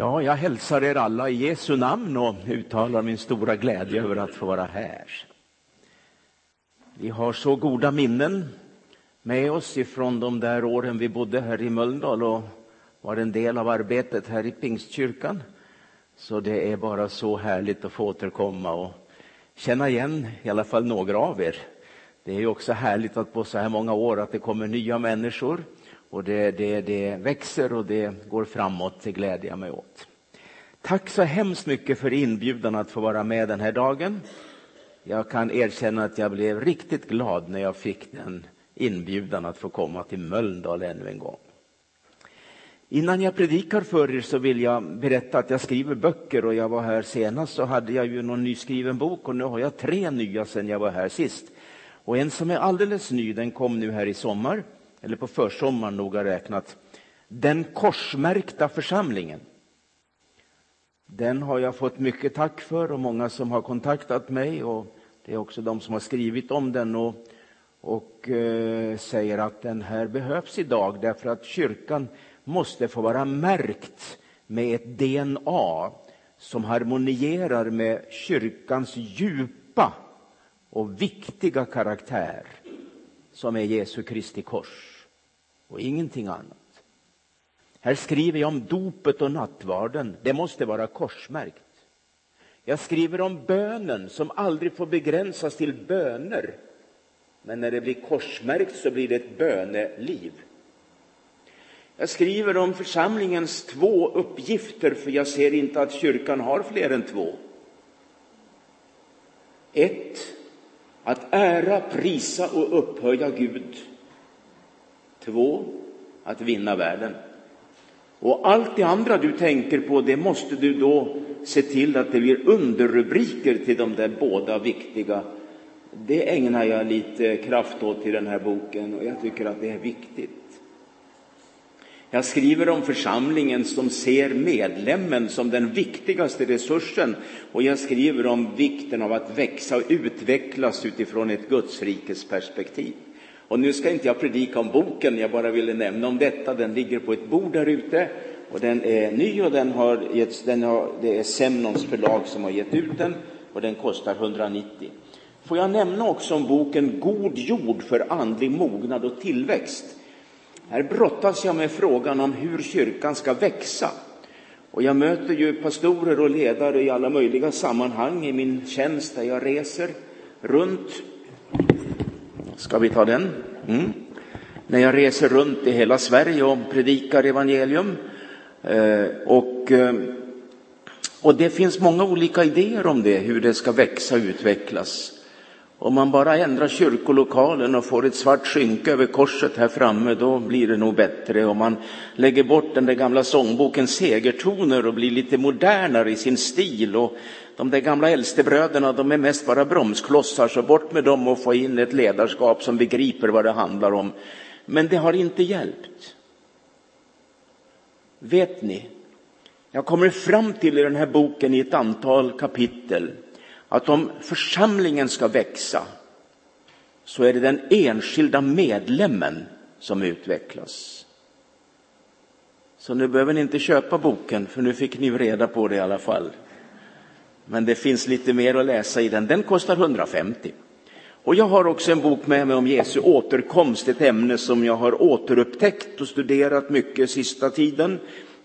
Ja, jag hälsar er alla i Jesu namn och uttalar min stora glädje över att få vara här. Vi har så goda minnen med oss ifrån de där åren vi bodde här i Mölndal och var en del av arbetet här i Pingstkyrkan. Så det är bara så härligt att få återkomma och känna igen i alla fall några av er. Det är ju också härligt att på så här många år att det kommer nya människor och det, det, det växer och det går framåt, det glädjer jag mig åt. Tack så hemskt mycket för inbjudan att få vara med den här dagen. Jag kan erkänna att jag blev riktigt glad när jag fick den inbjudan att få komma till Mölndal ännu en gång. Innan jag predikar för er så vill jag berätta att jag skriver böcker och jag var här senast så hade jag ju någon nyskriven bok och nu har jag tre nya sedan jag var här sist. Och en som är alldeles ny, den kom nu här i sommar eller på försommaren noga räknat, Den korsmärkta församlingen. Den har jag fått mycket tack för och många som har kontaktat mig och det är också de som har skrivit om den och, och eh, säger att den här behövs idag därför att kyrkan måste få vara märkt med ett DNA som harmonierar med kyrkans djupa och viktiga karaktär som är Jesu Kristi kors och ingenting annat. Här skriver jag om dopet och nattvarden. Det måste vara korsmärkt. Jag skriver om bönen som aldrig får begränsas till böner. Men när det blir korsmärkt så blir det ett böneliv. Jag skriver om församlingens två uppgifter, för jag ser inte att kyrkan har fler än två. Ett, att ära, prisa och upphöja Gud. Två, att vinna världen. Och allt det andra du tänker på, det måste du då se till att det blir underrubriker till de där båda viktiga. Det ägnar jag lite kraft åt i den här boken och jag tycker att det är viktigt. Jag skriver om församlingen som ser medlemmen som den viktigaste resursen och jag skriver om vikten av att växa och utvecklas utifrån ett Gudsrikes perspektiv. Och nu ska inte jag predika om boken, jag bara ville nämna om detta. Den ligger på ett bord där ute och den är ny och den har getts, den har, det är Semnons förlag som har gett ut den och den kostar 190. Får jag nämna också om boken God jord för andlig mognad och tillväxt. Här brottas jag med frågan om hur kyrkan ska växa. Och jag möter ju pastorer och ledare i alla möjliga sammanhang i min tjänst där jag reser runt. Ska vi ta den? Mm. När jag reser runt i hela Sverige och predikar evangelium. Eh, och, eh, och det finns många olika idéer om det, hur det ska växa och utvecklas. Om man bara ändrar kyrkolokalen och får ett svart skynke över korset här framme, då blir det nog bättre. Om man lägger bort den där gamla sångboken Segertoner och blir lite modernare i sin stil. Och de där gamla äldstebröderna, de är mest bara bromsklossar, så bort med dem och få in ett ledarskap som begriper vad det handlar om. Men det har inte hjälpt. Vet ni, jag kommer fram till i den här boken i ett antal kapitel att om församlingen ska växa så är det den enskilda medlemmen som utvecklas. Så nu behöver ni inte köpa boken, för nu fick ni reda på det i alla fall. Men det finns lite mer att läsa i den. Den kostar 150. Och jag har också en bok med mig om Jesu återkomst, ett ämne som jag har återupptäckt och studerat mycket sista tiden.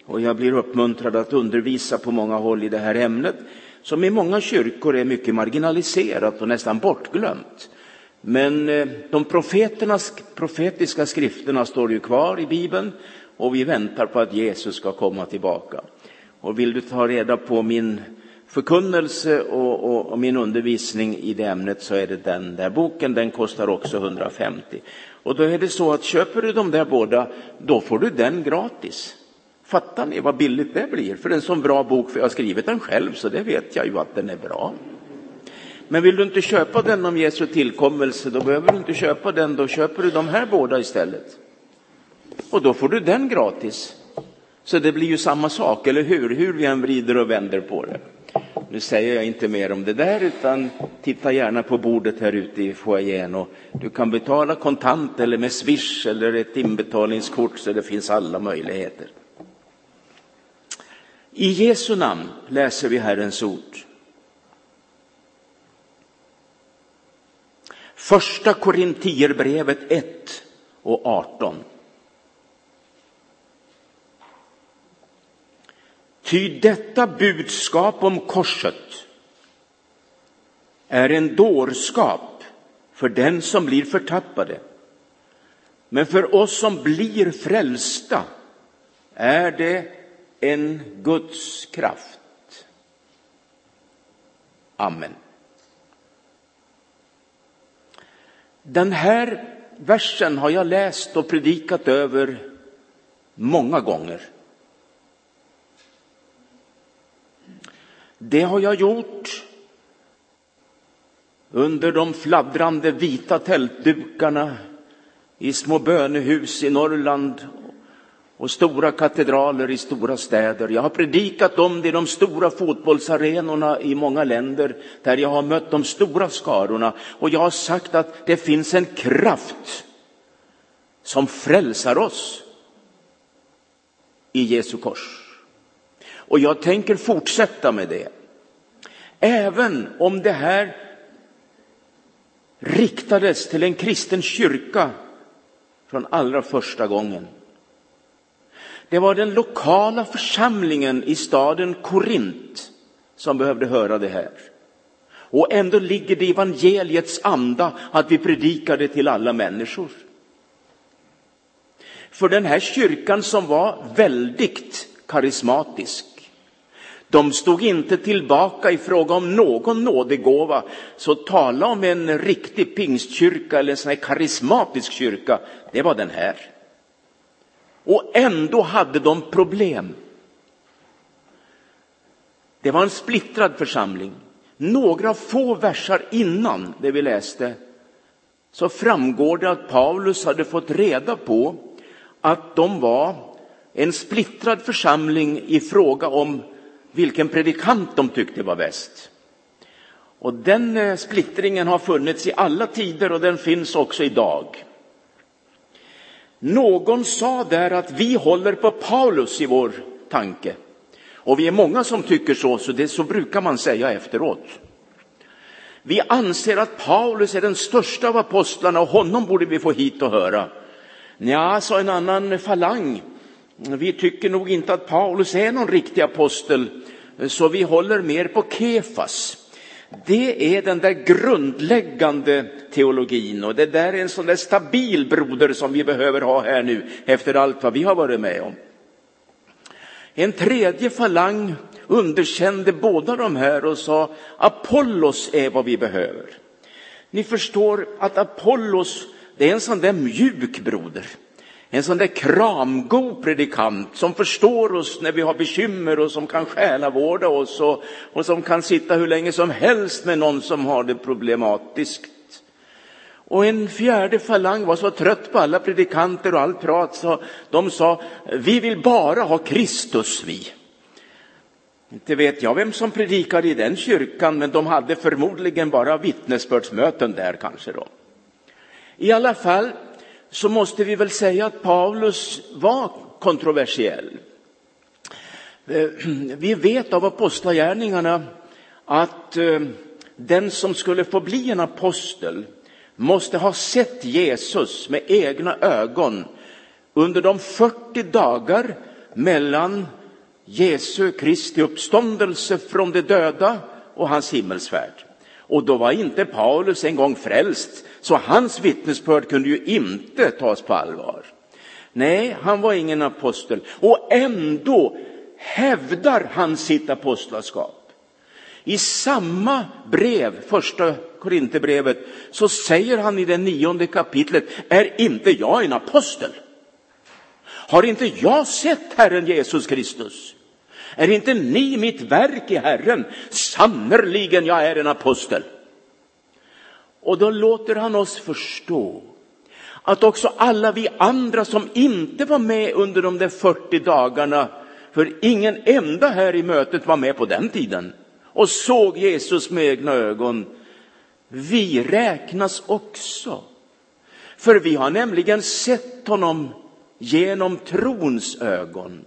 Och jag blir uppmuntrad att undervisa på många håll i det här ämnet som i många kyrkor är mycket marginaliserat och nästan bortglömt. Men eh, de profetiska skrifterna står ju kvar i Bibeln och vi väntar på att Jesus ska komma tillbaka. Och vill du ta reda på min förkunnelse och, och, och, min undervisning i det ämnet så är det den där boken, den kostar också 150. Och då är det så att köper du de där båda, då får du den gratis. Fattar ni vad billigt det blir för en sån bra bok? För jag har skrivit den själv, så det vet jag ju att den är bra. Men vill du inte köpa den om Jesu tillkommelse, då behöver du inte köpa den, då köper du de här båda istället. Och då får du den gratis. Så det blir ju samma sak, eller hur? Hur vi än vrider och vänder på det. Nu säger jag inte mer om det där, utan titta gärna på bordet här ute i foajén. Och du kan betala kontant eller med swish eller ett inbetalningskort, så det finns alla möjligheter. I Jesu namn läser vi Herrens ord. Första Korintierbrevet 1 och 18. Ty detta budskap om korset är en dårskap för den som blir förtappade. Men för oss som blir frälsta är det en Guds kraft. Amen. Den här versen har jag läst och predikat över många gånger. Det har jag gjort under de fladdrande vita tältdukarna i små bönehus i Norrland och stora katedraler i stora städer. Jag har predikat om det i de stora fotbollsarenorna i många länder där jag har mött de stora skarorna. Och jag har sagt att det finns en kraft som frälsar oss i Jesu kors. Och jag tänker fortsätta med det. Även om det här riktades till en kristen kyrka från allra första gången. Det var den lokala församlingen i staden Korint som behövde höra det här. Och ändå ligger det i evangeliets anda att vi predikar det till alla människor. För den här kyrkan som var väldigt karismatisk, de stod inte tillbaka i fråga om någon nådegåva. Så tala om en riktig pingstkyrka eller en sån här karismatisk kyrka, det var den här. Och ändå hade de problem. Det var en splittrad församling. Några få versar innan det vi läste så framgår det att Paulus hade fått reda på att de var en splittrad församling i fråga om vilken predikant de tyckte var bäst. Och den eh, splittringen har funnits i alla tider och den finns också idag. Någon sa där att vi håller på Paulus i vår tanke. Och vi är många som tycker så, så det så brukar man säga efteråt. Vi anser att Paulus är den största av apostlarna och honom borde vi få hit och höra. Ja, sa en annan falang. Vi tycker nog inte att Paulus är någon riktig apostel, så vi håller mer på Kefas. Det är den där grundläggande teologin och det där är en sån där stabil broder som vi behöver ha här nu efter allt vad vi har varit med om. En tredje falang underkände båda de här och sa Apollos är vad vi behöver. Ni förstår att Apollos, det är en sån där mjuk broder. En sån där kramgod predikant som förstår oss när vi har bekymmer och som kan själavårda oss och, och som kan sitta hur länge som helst med någon som har det problematiskt. Och en fjärde falang var så trött på alla predikanter och allt prat så de sa, vi vill bara ha Kristus vi. Inte vet jag vem som predikade i den kyrkan, men de hade förmodligen bara vittnesbördsmöten där kanske då. I alla fall, så måste vi väl säga att Paulus var kontroversiell. Eh, vi vet av apostlagärningarna att eh, den som skulle få bli en apostel måste ha sett Jesus med egna ögon under de 40 dagar mellan Jesu Kristi uppståndelse från de döda och hans himmelsfärd. Och då var inte Paulus en gång frälst, så hans vittnesbörd kunde ju inte tas på allvar. Nej, han var ingen apostel. Och ändå hävdar han sitt apostlaskap. I samma brev, första Korinthierbrevet, så säger han i det nionde kapitlet, är inte jag en apostel? Har inte jag sett Herren Jesus Kristus? Är inte ni mitt verk i Herren? Sannerligen, jag är en apostel. Och då låter han oss förstå att också alla vi andra som inte var med under de där 40 dagarna, för ingen enda här i mötet var med på den tiden och såg Jesus med egna ögon, vi räknas också. För vi har nämligen sett honom genom trons ögon.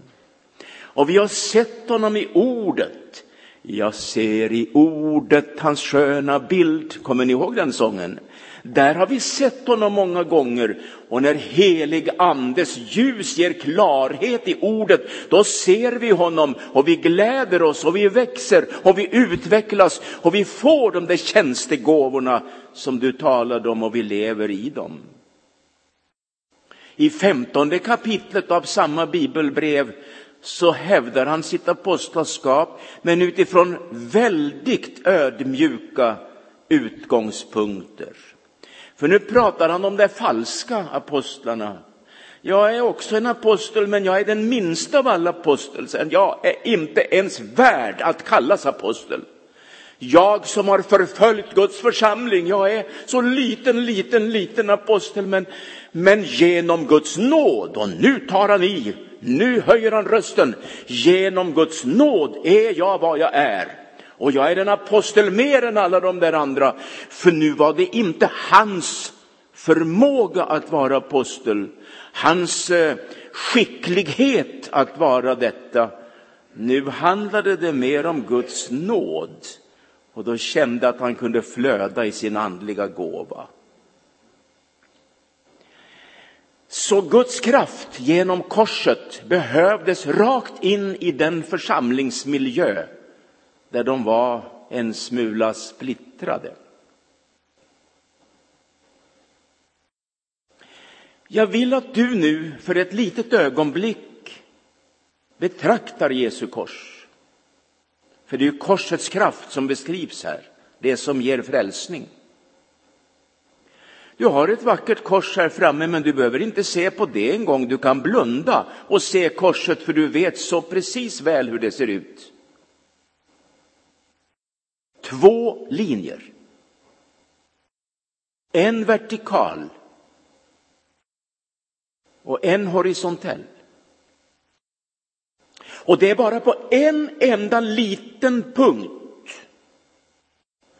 Och vi har sett honom i ordet. Jag ser i ordet hans sköna bild. Kommer ni ihåg den sången? Där har vi sett honom många gånger och när helig andes ljus ger klarhet i ordet, då ser vi honom och vi gläder oss och vi växer och vi utvecklas och vi får de där tjänstegåvorna som du talade om och vi lever i dem. I femtonde kapitlet av samma bibelbrev så hävdar han sitt apostlaskap, men utifrån väldigt ödmjuka utgångspunkter. För nu pratar han om de falska apostlarna. Jag är också en apostel, men jag är den minsta av alla apostlar. Jag är inte ens värd att kallas apostel. Jag som har förföljt Guds församling, jag är så liten, liten, liten apostel, men, men genom Guds nåd, och nu tar han i, nu höjer han rösten, genom Guds nåd är jag vad jag är. Och jag är en apostel mer än alla de där andra. För nu var det inte hans förmåga att vara apostel, hans eh, skicklighet att vara detta. Nu handlade det mer om Guds nåd. Och då kände att han kunde flöda i sin andliga gåva. Så Guds kraft genom korset behövdes rakt in i den församlingsmiljö där de var en smula splittrade. Jag vill att du nu för ett litet ögonblick betraktar Jesu kors. För det är ju korsets kraft som beskrivs här, det som ger frälsning. Du har ett vackert kors här framme, men du behöver inte se på det en gång. Du kan blunda och se korset, för du vet så precis väl hur det ser ut två linjer. En vertikal och en horisontell. Och det är bara på en enda liten punkt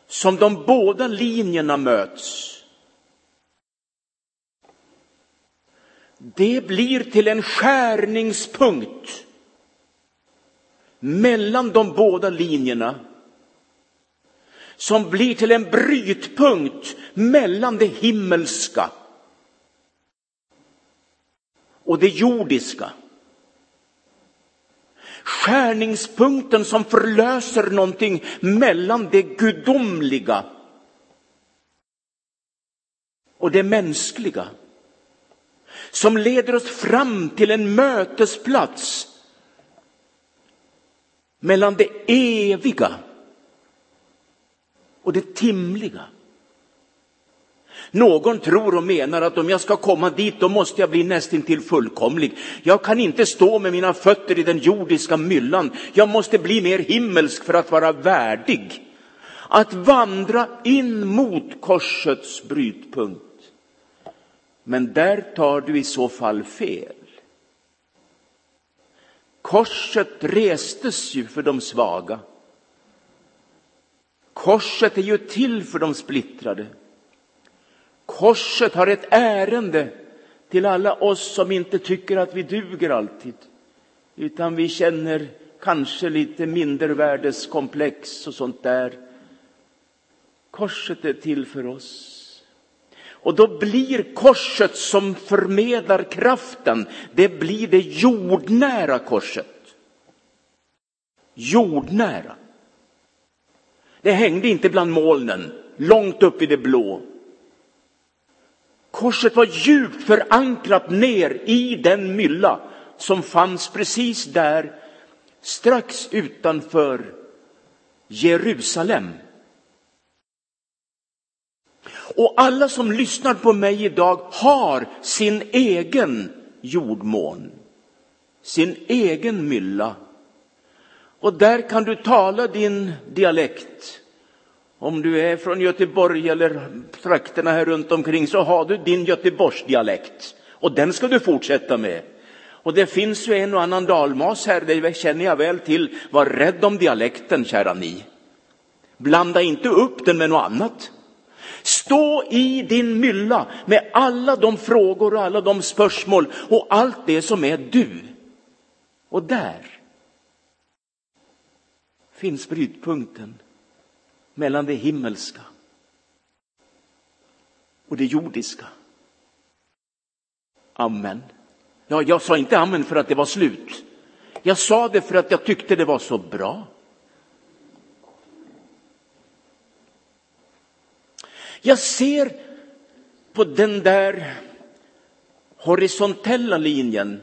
som de båda linjerna möts. Det blir till en skärningspunkt mellan de båda linjerna som blir till en brytpunkt mellan det himmelska och det jordiska. Skärningspunkten som förlöser någonting mellan det gudomliga och det mänskliga. Som leder oss fram till en mötesplats mellan det eviga och det timliga. Någon tror och menar att om jag ska komma dit då måste jag bli nästintill fullkomlig. Jag kan inte stå med mina fötter i den jordiska myllan. Jag måste bli mer himmelsk för att vara värdig. Att vandra in mot korsets brytpunkt. Men där tar du i så fall fel. Korset restes ju för de svaga. Korset är ju till för de splittrade. Korset har ett ärende till alla oss som inte tycker att vi duger alltid, utan vi känner kanske lite mindervärdeskomplex och sånt där. Korset är till för oss. Och då blir korset som förmedlar kraften, det blir det jordnära korset. Jordnära. Det hängde inte bland molnen, långt upp i det blå. Korset var djupt förankrat ner i den mylla som fanns precis där, strax utanför Jerusalem. Och alla som lyssnar på mig idag har sin egen jordmån, sin egen mylla. Och där kan du tala din dialekt. Om du är från Göteborg eller trakterna här runt omkring så har du din Göteborgsdialekt. Och den ska du fortsätta med. Och det finns ju en och annan dalmas här, det känner jag väl till. Var rädd om dialekten, kära ni. Blanda inte upp den med något annat. Stå i din mylla med alla de frågor och alla de spörsmål och allt det som är du. Och där finns brytpunkten mellan det himmelska och det jordiska. Amen. Ja, jag sa inte amen för att det var slut. Jag sa det för att jag tyckte det var så bra. Jag ser på den där horisontella linjen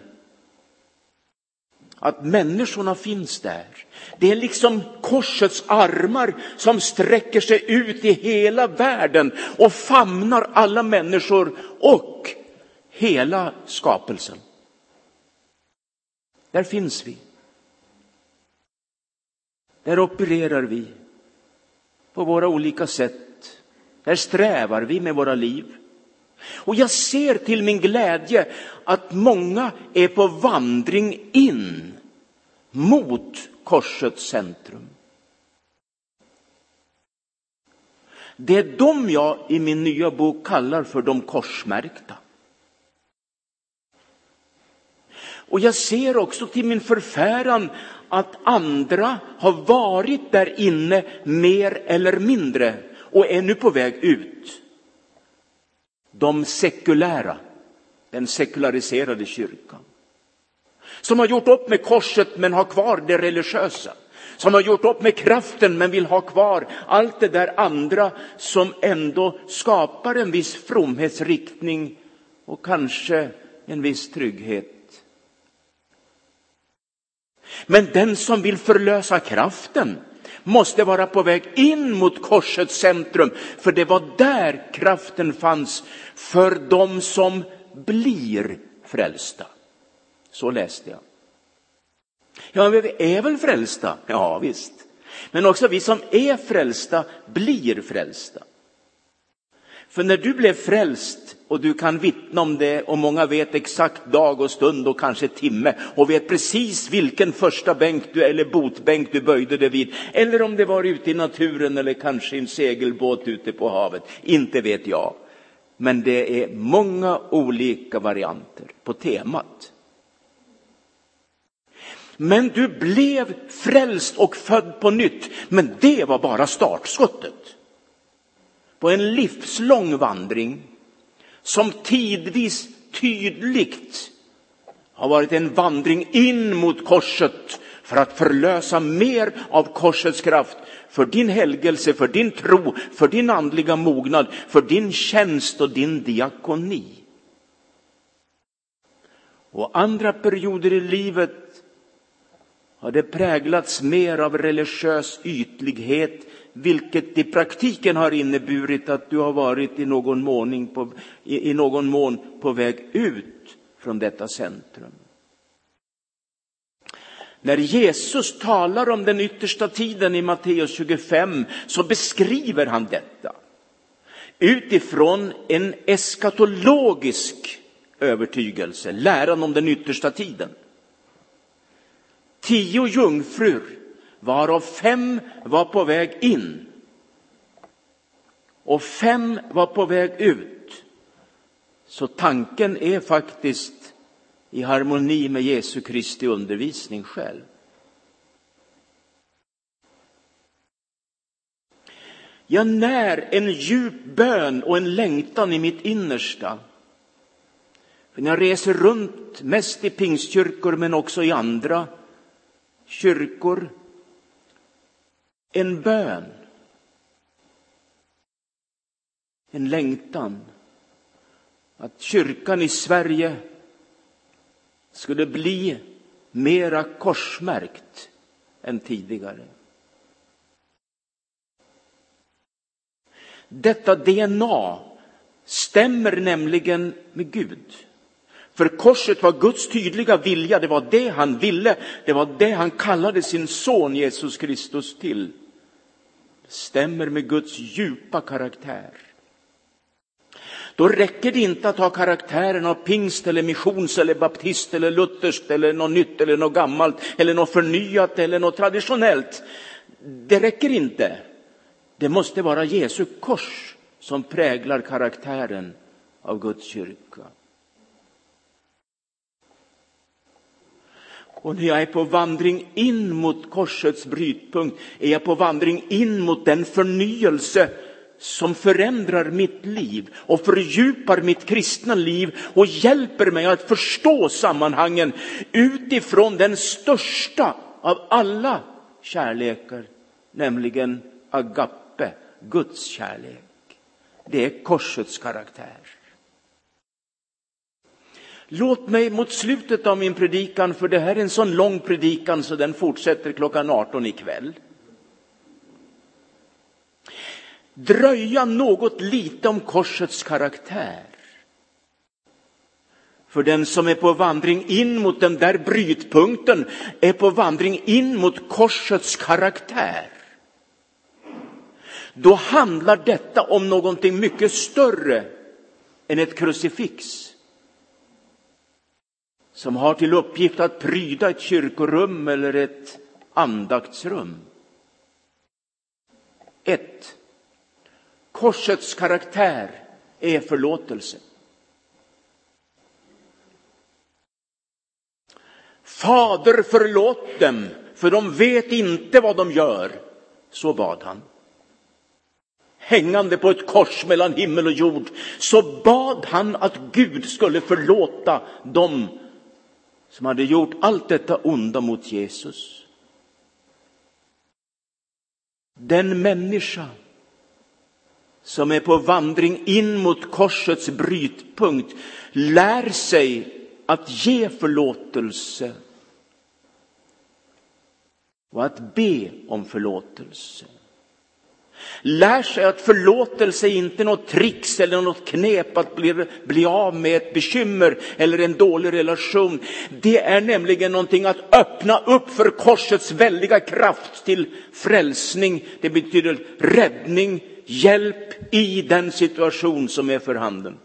att människorna finns där. Det är liksom korsets armar som sträcker sig ut i hela världen och famnar alla människor och hela skapelsen. Där finns vi. Där opererar vi på våra olika sätt. Där strävar vi med våra liv. Och jag ser till min glädje att många är på vandring in mot korsets centrum. Det är dem jag i min nya bok kallar för de korsmärkta. Och jag ser också till min förfäran att andra har varit där inne mer eller mindre och är nu på väg ut. De sekulära, den sekulariserade kyrkan. Som har gjort upp med korset men har kvar det religiösa. Som har gjort upp med kraften men vill ha kvar allt det där andra som ändå skapar en viss fromhetsriktning och kanske en viss trygghet. Men den som vill förlösa kraften måste vara på väg in mot korsets centrum, för det var där kraften fanns för de som blir frälsta. Så läste jag. Ja, men vi är väl frälsta? Ja, visst. Men också vi som är frälsta blir frälsta. För när du blev frälst och du kan vittna om det och många vet exakt dag och stund och kanske timme och vet precis vilken första bänk du eller botbänk du böjde dig vid. Eller om det var ute i naturen eller kanske i en segelbåt ute på havet. Inte vet jag. Men det är många olika varianter på temat. Men du blev frälst och född på nytt. Men det var bara startskottet på en livslång vandring som tidvis tydligt har varit en vandring in mot korset för att förlösa mer av korsets kraft för din helgelse, för din tro, för din andliga mognad, för din tjänst och din diakoni. Och andra perioder i livet har det präglats mer av religiös ytlighet, vilket i praktiken har inneburit att du har varit i någon, mån på, i, i någon mån på väg ut från detta centrum. När Jesus talar om den yttersta tiden i Matteus 25 så beskriver han detta utifrån en eskatologisk övertygelse, läran om den yttersta tiden. Tio jungfrur varav fem var på väg in och fem var på väg ut. Så tanken är faktiskt i harmoni med Jesu Kristi undervisning själv. Jag när en djup bön och en längtan i mitt innersta. För när jag reser runt, mest i pingstkyrkor men också i andra kyrkor, en bön. En längtan att kyrkan i Sverige skulle bli mera korsmärkt än tidigare. Detta DNA stämmer nämligen med Gud. För korset var Guds tydliga vilja, det var det han ville, det var det han kallade sin son Jesus Kristus till stämmer med Guds djupa karaktär. Då räcker det inte att ha karaktären av pingst eller missions eller baptist eller lutherskt eller något nytt eller något gammalt eller något förnyat eller något traditionellt. Det räcker inte. Det måste vara Jesu kors som präglar karaktären av Guds kyrka. Och när jag är på vandring in mot korsets brytpunkt är jag på vandring in mot den förnyelse som förändrar mitt liv och fördjupar mitt kristna liv och hjälper mig att förstå sammanhangen utifrån den största av alla kärlekar, nämligen agape, Guds kärlek. Det är korsets karaktär. Låt mig mot slutet av min predikan, för det här är en sån lång predikan så den fortsätter klockan 18 ikväll. Dröja något lite om korsets karaktär. För den som är på vandring in mot den där brytpunkten är på vandring in mot korsets karaktär. Då handlar detta om någonting mycket större än ett krucifix som har till uppgift att pryda ett kyrkorum eller ett andaktsrum. 1. Korsets karaktär är förlåtelse. Fader, förlåt dem, för de vet inte vad de gör. Så bad han. Hängande på ett kors mellan himmel och jord, så bad han att Gud skulle förlåta dem som hade gjort allt detta onda mot Jesus. Den människa som är på vandring in mot korsets brytpunkt lär sig att ge förlåtelse och att be om förlåtelse lär sig att förlåtelse är inte något trix eller något knep att bli, bli av med ett bekymmer eller en dålig relation. Det är nämligen någonting att öppna upp för korsets väldiga kraft till frälsning. Det betyder räddning, hjälp i den situation som är för handen.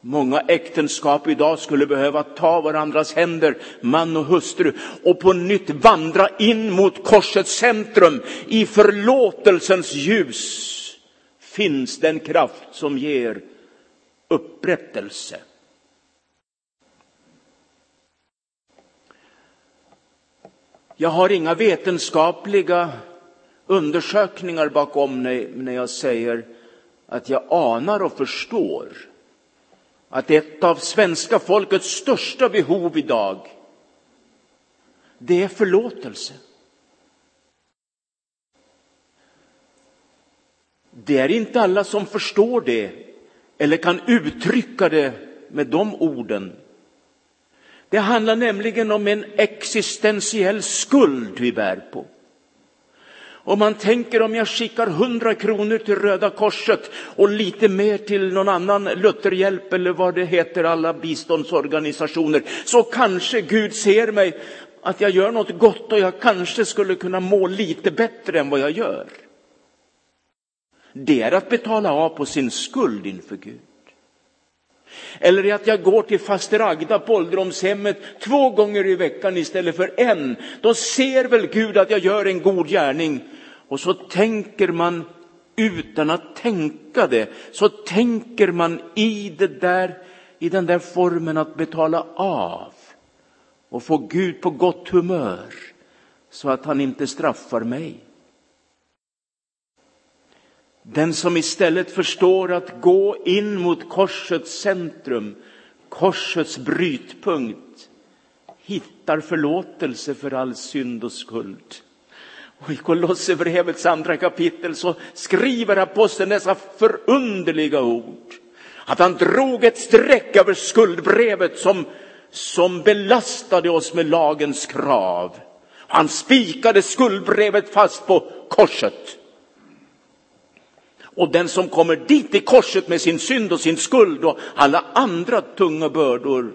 Många äktenskap idag skulle behöva ta varandras händer, man och hustru, och på nytt vandra in mot korsets centrum. I förlåtelsens ljus finns den kraft som ger upprättelse. Jag har inga vetenskapliga undersökningar bakom mig när jag säger att jag anar och förstår att ett av svenska folkets största behov idag, det är förlåtelse. Det är inte alla som förstår det eller kan uttrycka det med de orden. Det handlar nämligen om en existentiell skuld vi bär på. Om man tänker om jag skickar hundra kronor till Röda Korset och lite mer till någon annan Lutherhjälp eller vad det heter, alla biståndsorganisationer, så kanske Gud ser mig att jag gör något gott och jag kanske skulle kunna må lite bättre än vad jag gör. Det är att betala av på sin skuld inför Gud. Eller att jag går till faster Agda på ålderdomshemmet två gånger i veckan istället för en. Då ser väl Gud att jag gör en god gärning och så tänker man utan att tänka det, så tänker man i det där, i den där formen att betala av och få Gud på gott humör så att han inte straffar mig. Den som istället förstår att gå in mot korsets centrum, korsets brytpunkt, hittar förlåtelse för all synd och skuld. Och i Kolosserbrevets andra kapitel så skriver aposteln dessa förunderliga ord. Att han drog ett streck över skuldbrevet som, som belastade oss med lagens krav. Han spikade skuldbrevet fast på korset. Och den som kommer dit i korset med sin synd och sin skuld och alla andra tunga bördor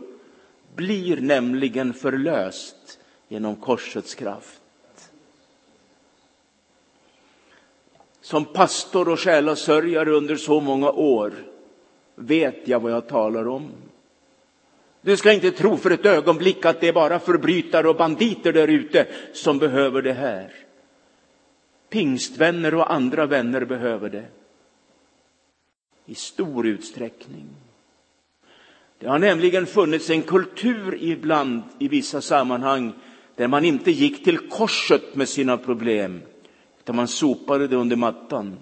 blir nämligen förlöst genom korsets kraft. Som pastor och själasörjare under så många år vet jag vad jag talar om. Du ska inte tro för ett ögonblick att det är bara förbrytare och banditer där ute som behöver det här. Pingstvänner och andra vänner behöver det. I stor utsträckning. Det har nämligen funnits en kultur ibland i vissa sammanhang där man inte gick till korset med sina problem, utan man sopade det under mattan.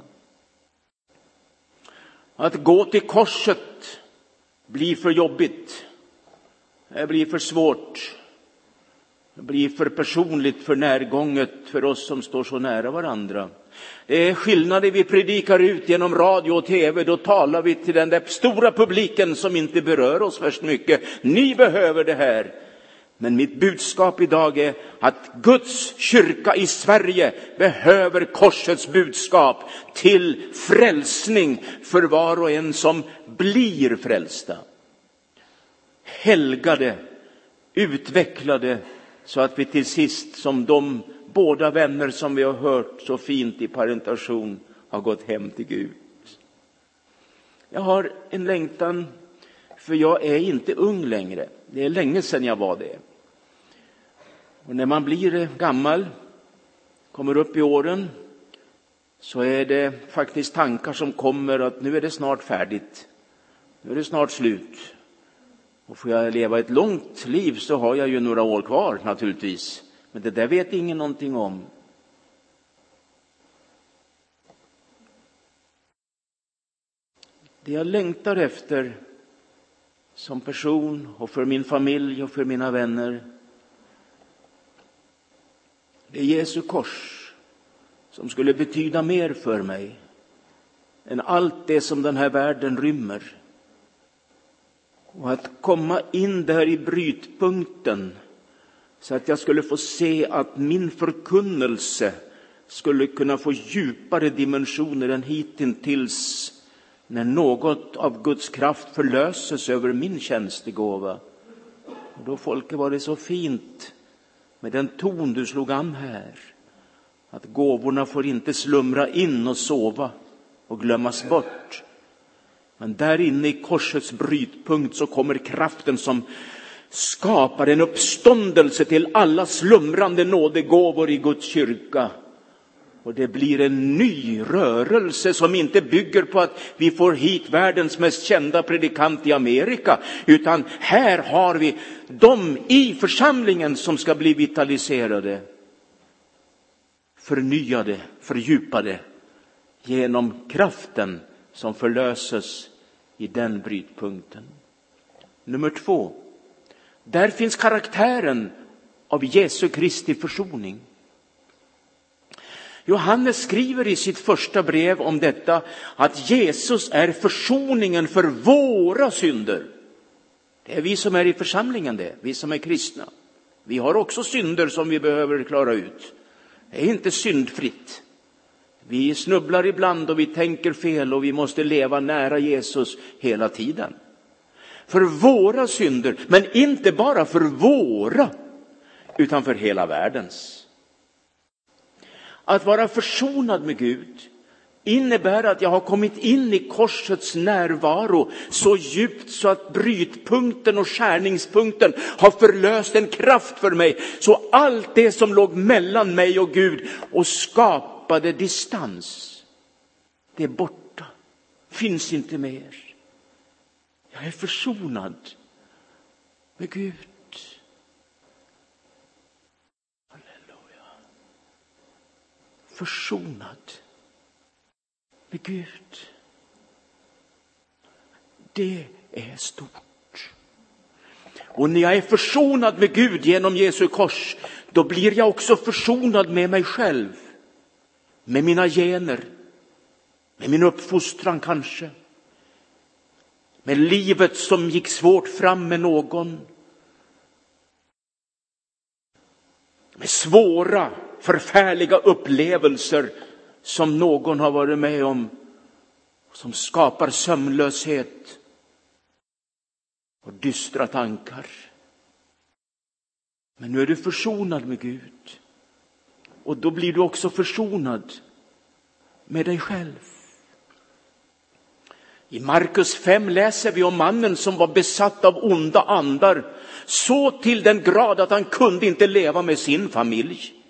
Att gå till korset blir för jobbigt. Det blir för svårt. Det blir för personligt, för närgånget för oss som står så nära varandra. Det är skillnader vi predikar ut genom radio och tv. Då talar vi till den där stora publiken som inte berör oss värst mycket. Ni behöver det här. Men mitt budskap idag är att Guds kyrka i Sverige behöver korsets budskap till frälsning för var och en som blir frälsta. Helgade, utvecklade så att vi till sist som de båda vänner som vi har hört så fint i parentation har gått hem till Gud. Jag har en längtan, för jag är inte ung längre. Det är länge sedan jag var det. Och när man blir gammal, kommer upp i åren, så är det faktiskt tankar som kommer att nu är det snart färdigt. Nu är det snart slut. Och får jag leva ett långt liv så har jag ju några år kvar naturligtvis. Men det där vet ingen någonting om. Det jag längtar efter som person och för min familj och för mina vänner det är Jesu kors som skulle betyda mer för mig än allt det som den här världen rymmer. Och att komma in där i brytpunkten så att jag skulle få se att min förkunnelse skulle kunna få djupare dimensioner än hittills när något av Guds kraft förlöses över min tjänstegåva. Och då, folket, var det så fint med den ton du slog an här. Att gåvorna får inte slumra in och sova och glömmas bort. Men där inne i korsets brytpunkt så kommer kraften som skapar en uppståndelse till alla slumrande nådegåvor i Guds kyrka. Och det blir en ny rörelse som inte bygger på att vi får hit världens mest kända predikant i Amerika, utan här har vi de i församlingen som ska bli vitaliserade, förnyade, fördjupade genom kraften som förlöses i den brytpunkten. Nummer två. Där finns karaktären av Jesu Kristi försoning. Johannes skriver i sitt första brev om detta att Jesus är försoningen för våra synder. Det är vi som är i församlingen det, vi som är kristna. Vi har också synder som vi behöver klara ut. Det är inte syndfritt. Vi snubblar ibland och vi tänker fel och vi måste leva nära Jesus hela tiden. För våra synder, men inte bara för våra, utan för hela världens. Att vara försonad med Gud innebär att jag har kommit in i korsets närvaro så djupt så att brytpunkten och skärningspunkten har förlöst en kraft för mig. Så allt det som låg mellan mig och Gud och skapade distans, det är borta, finns inte mer. Jag är försonad med Gud. Försonad med Gud. Det är stort. Och när jag är försonad med Gud genom Jesu kors, då blir jag också försonad med mig själv. Med mina gener, med min uppfostran kanske. Med livet som gick svårt fram med någon. Med svåra förfärliga upplevelser som någon har varit med om, som skapar sömnlöshet och dystra tankar. Men nu är du försonad med Gud. Och då blir du också försonad med dig själv. I Markus 5 läser vi om mannen som var besatt av onda andar så till den grad att han kunde inte leva med sin familj.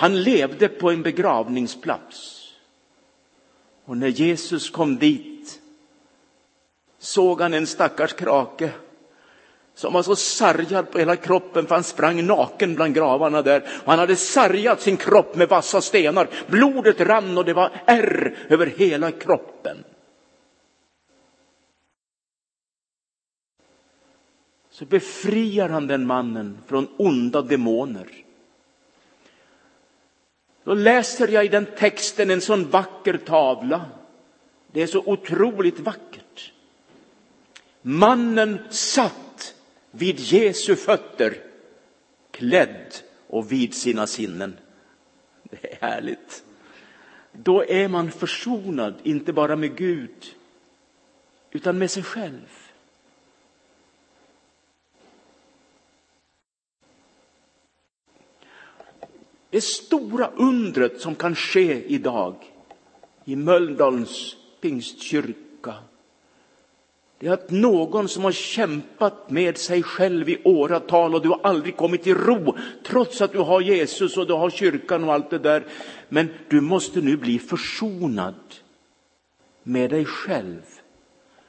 Han levde på en begravningsplats. Och när Jesus kom dit såg han en stackars krake som var så sargad på hela kroppen för han sprang naken bland gravarna där. Och han hade sargat sin kropp med vassa stenar. Blodet rann och det var ärr över hela kroppen. Så befriar han den mannen från onda demoner. Då läser jag i den texten en sån vacker tavla. Det är så otroligt vackert. Mannen satt vid Jesu fötter, klädd och vid sina sinnen. Det är härligt. Då är man försonad, inte bara med Gud, utan med sig själv. Det stora undret som kan ske idag i Mölndalens pingstkyrka det är att någon som har kämpat med sig själv i åratal och du har aldrig kommit till ro trots att du har Jesus och du har kyrkan och allt det där. Men du måste nu bli försonad med dig själv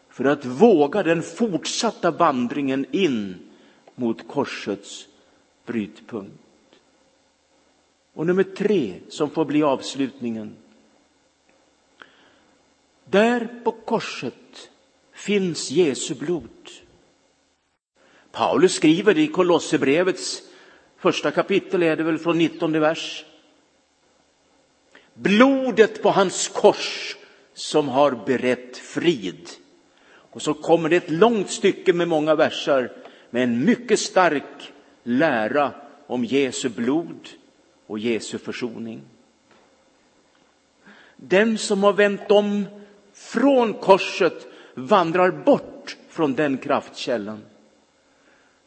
för att våga den fortsatta vandringen in mot korsets brytpunkt. Och nummer tre som får bli avslutningen. Där på korset finns Jesu blod. Paulus skriver i Kolosserbrevets första kapitel, är det väl från 19 vers. Blodet på hans kors som har berett frid. Och så kommer det ett långt stycke med många versar med en mycket stark lära om Jesu blod och Jesu försoning. Den som har vänt om från korset vandrar bort från den kraftkällan.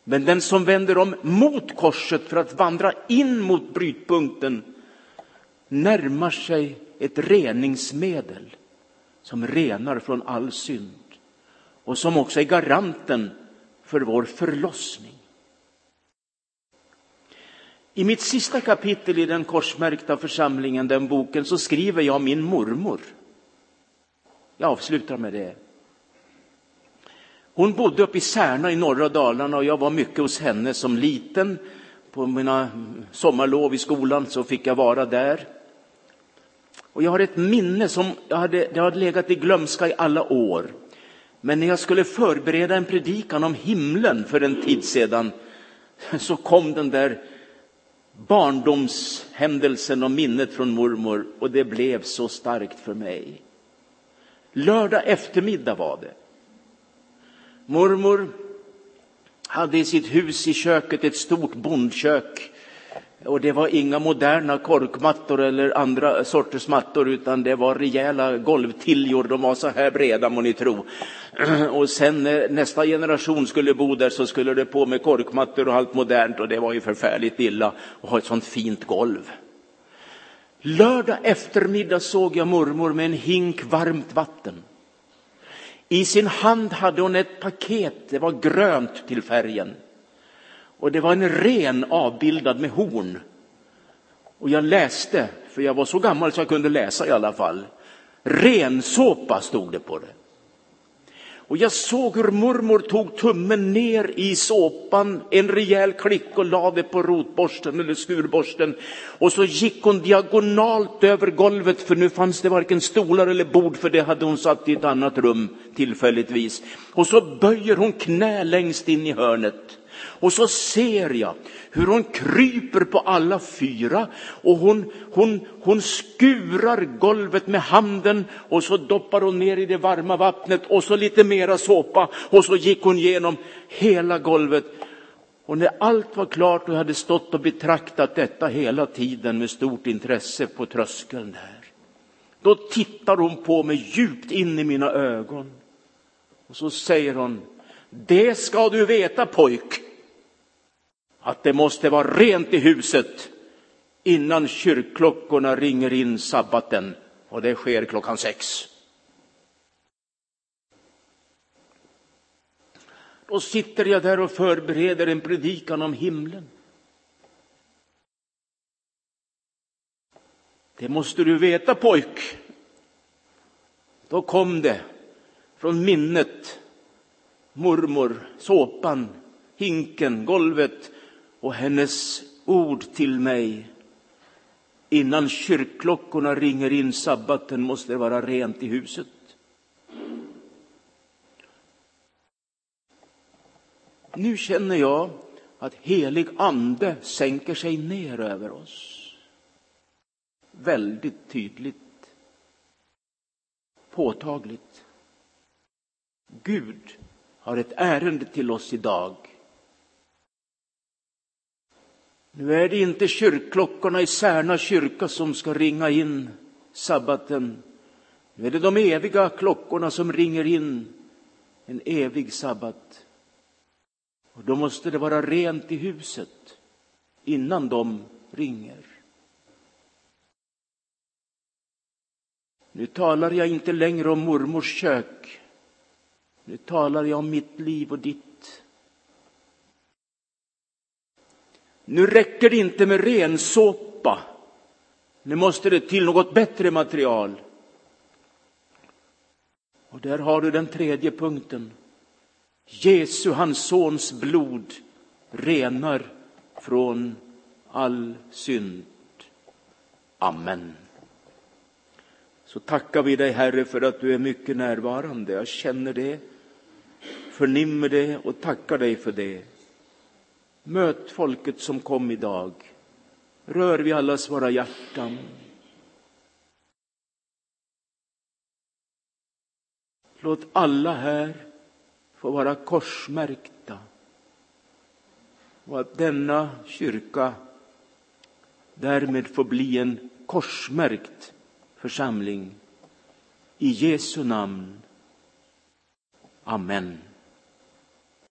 Men den som vänder om mot korset för att vandra in mot brytpunkten närmar sig ett reningsmedel som renar från all synd och som också är garanten för vår förlossning. I mitt sista kapitel i den korsmärkta församlingen, den boken, så skriver jag min mormor. Jag avslutar med det. Hon bodde uppe i Särna i norra Dalarna och jag var mycket hos henne som liten. På mina sommarlov i skolan så fick jag vara där. Och jag har ett minne som jag hade, det hade legat i glömska i alla år. Men när jag skulle förbereda en predikan om himlen för en tid sedan så kom den där barndomshändelsen och minnet från mormor och det blev så starkt för mig. Lördag eftermiddag var det. Mormor hade i sitt hus i köket ett stort bondkök. Och det var inga moderna korkmattor eller andra sorters mattor utan det var rejäla golvtiljor. De var så här breda må ni tro. Och sen när nästa generation skulle bo där så skulle det på med korkmattor och allt modernt och det var ju förfärligt illa att ha ett sånt fint golv. Lördag eftermiddag såg jag mormor med en hink varmt vatten. I sin hand hade hon ett paket, det var grönt till färgen. Och det var en ren avbildad med horn. Och jag läste, för jag var så gammal så jag kunde läsa i alla fall. Rensåpa stod det på det. Och jag såg hur mormor tog tummen ner i såpan, en rejäl klick och lade på rotborsten eller skurborsten. Och så gick hon diagonalt över golvet för nu fanns det varken stolar eller bord för det hade hon satt i ett annat rum tillfälligtvis. Och så böjer hon knä längst in i hörnet. Och så ser jag hur hon kryper på alla fyra och hon, hon, hon skurar golvet med handen och så doppar hon ner i det varma vattnet och så lite mera såpa och så gick hon igenom hela golvet. Och när allt var klart och jag hade stått och betraktat detta hela tiden med stort intresse på tröskeln där. Då tittar hon på mig djupt in i mina ögon. Och så säger hon, det ska du veta pojk att det måste vara rent i huset innan kyrkklockorna ringer in sabbaten och det sker klockan sex. Då sitter jag där och förbereder en predikan om himlen. Det måste du veta pojk. Då kom det från minnet mormor, såpan, hinken, golvet och hennes ord till mig. Innan kyrkklockorna ringer in sabbaten måste det vara rent i huset. Nu känner jag att helig ande sänker sig ner över oss. Väldigt tydligt. Påtagligt. Gud har ett ärende till oss idag. Nu är det inte kyrkklockorna i Särna kyrka som ska ringa in sabbaten. Nu är det de eviga klockorna som ringer in en evig sabbat. Och då måste det vara rent i huset innan de ringer. Nu talar jag inte längre om mormors kök. Nu talar jag om mitt liv och ditt. Nu räcker det inte med rensåpa. Nu måste det till något bättre material. Och där har du den tredje punkten. Jesu, hans sons blod, renar från all synd. Amen. Så tackar vi dig, Herre, för att du är mycket närvarande. Jag känner det, förnimmer det och tackar dig för det. Möt folket som kom idag. Rör vi allas våra hjärtan. Låt alla här få vara korsmärkta och att denna kyrka därmed får bli en korsmärkt församling. I Jesu namn. Amen.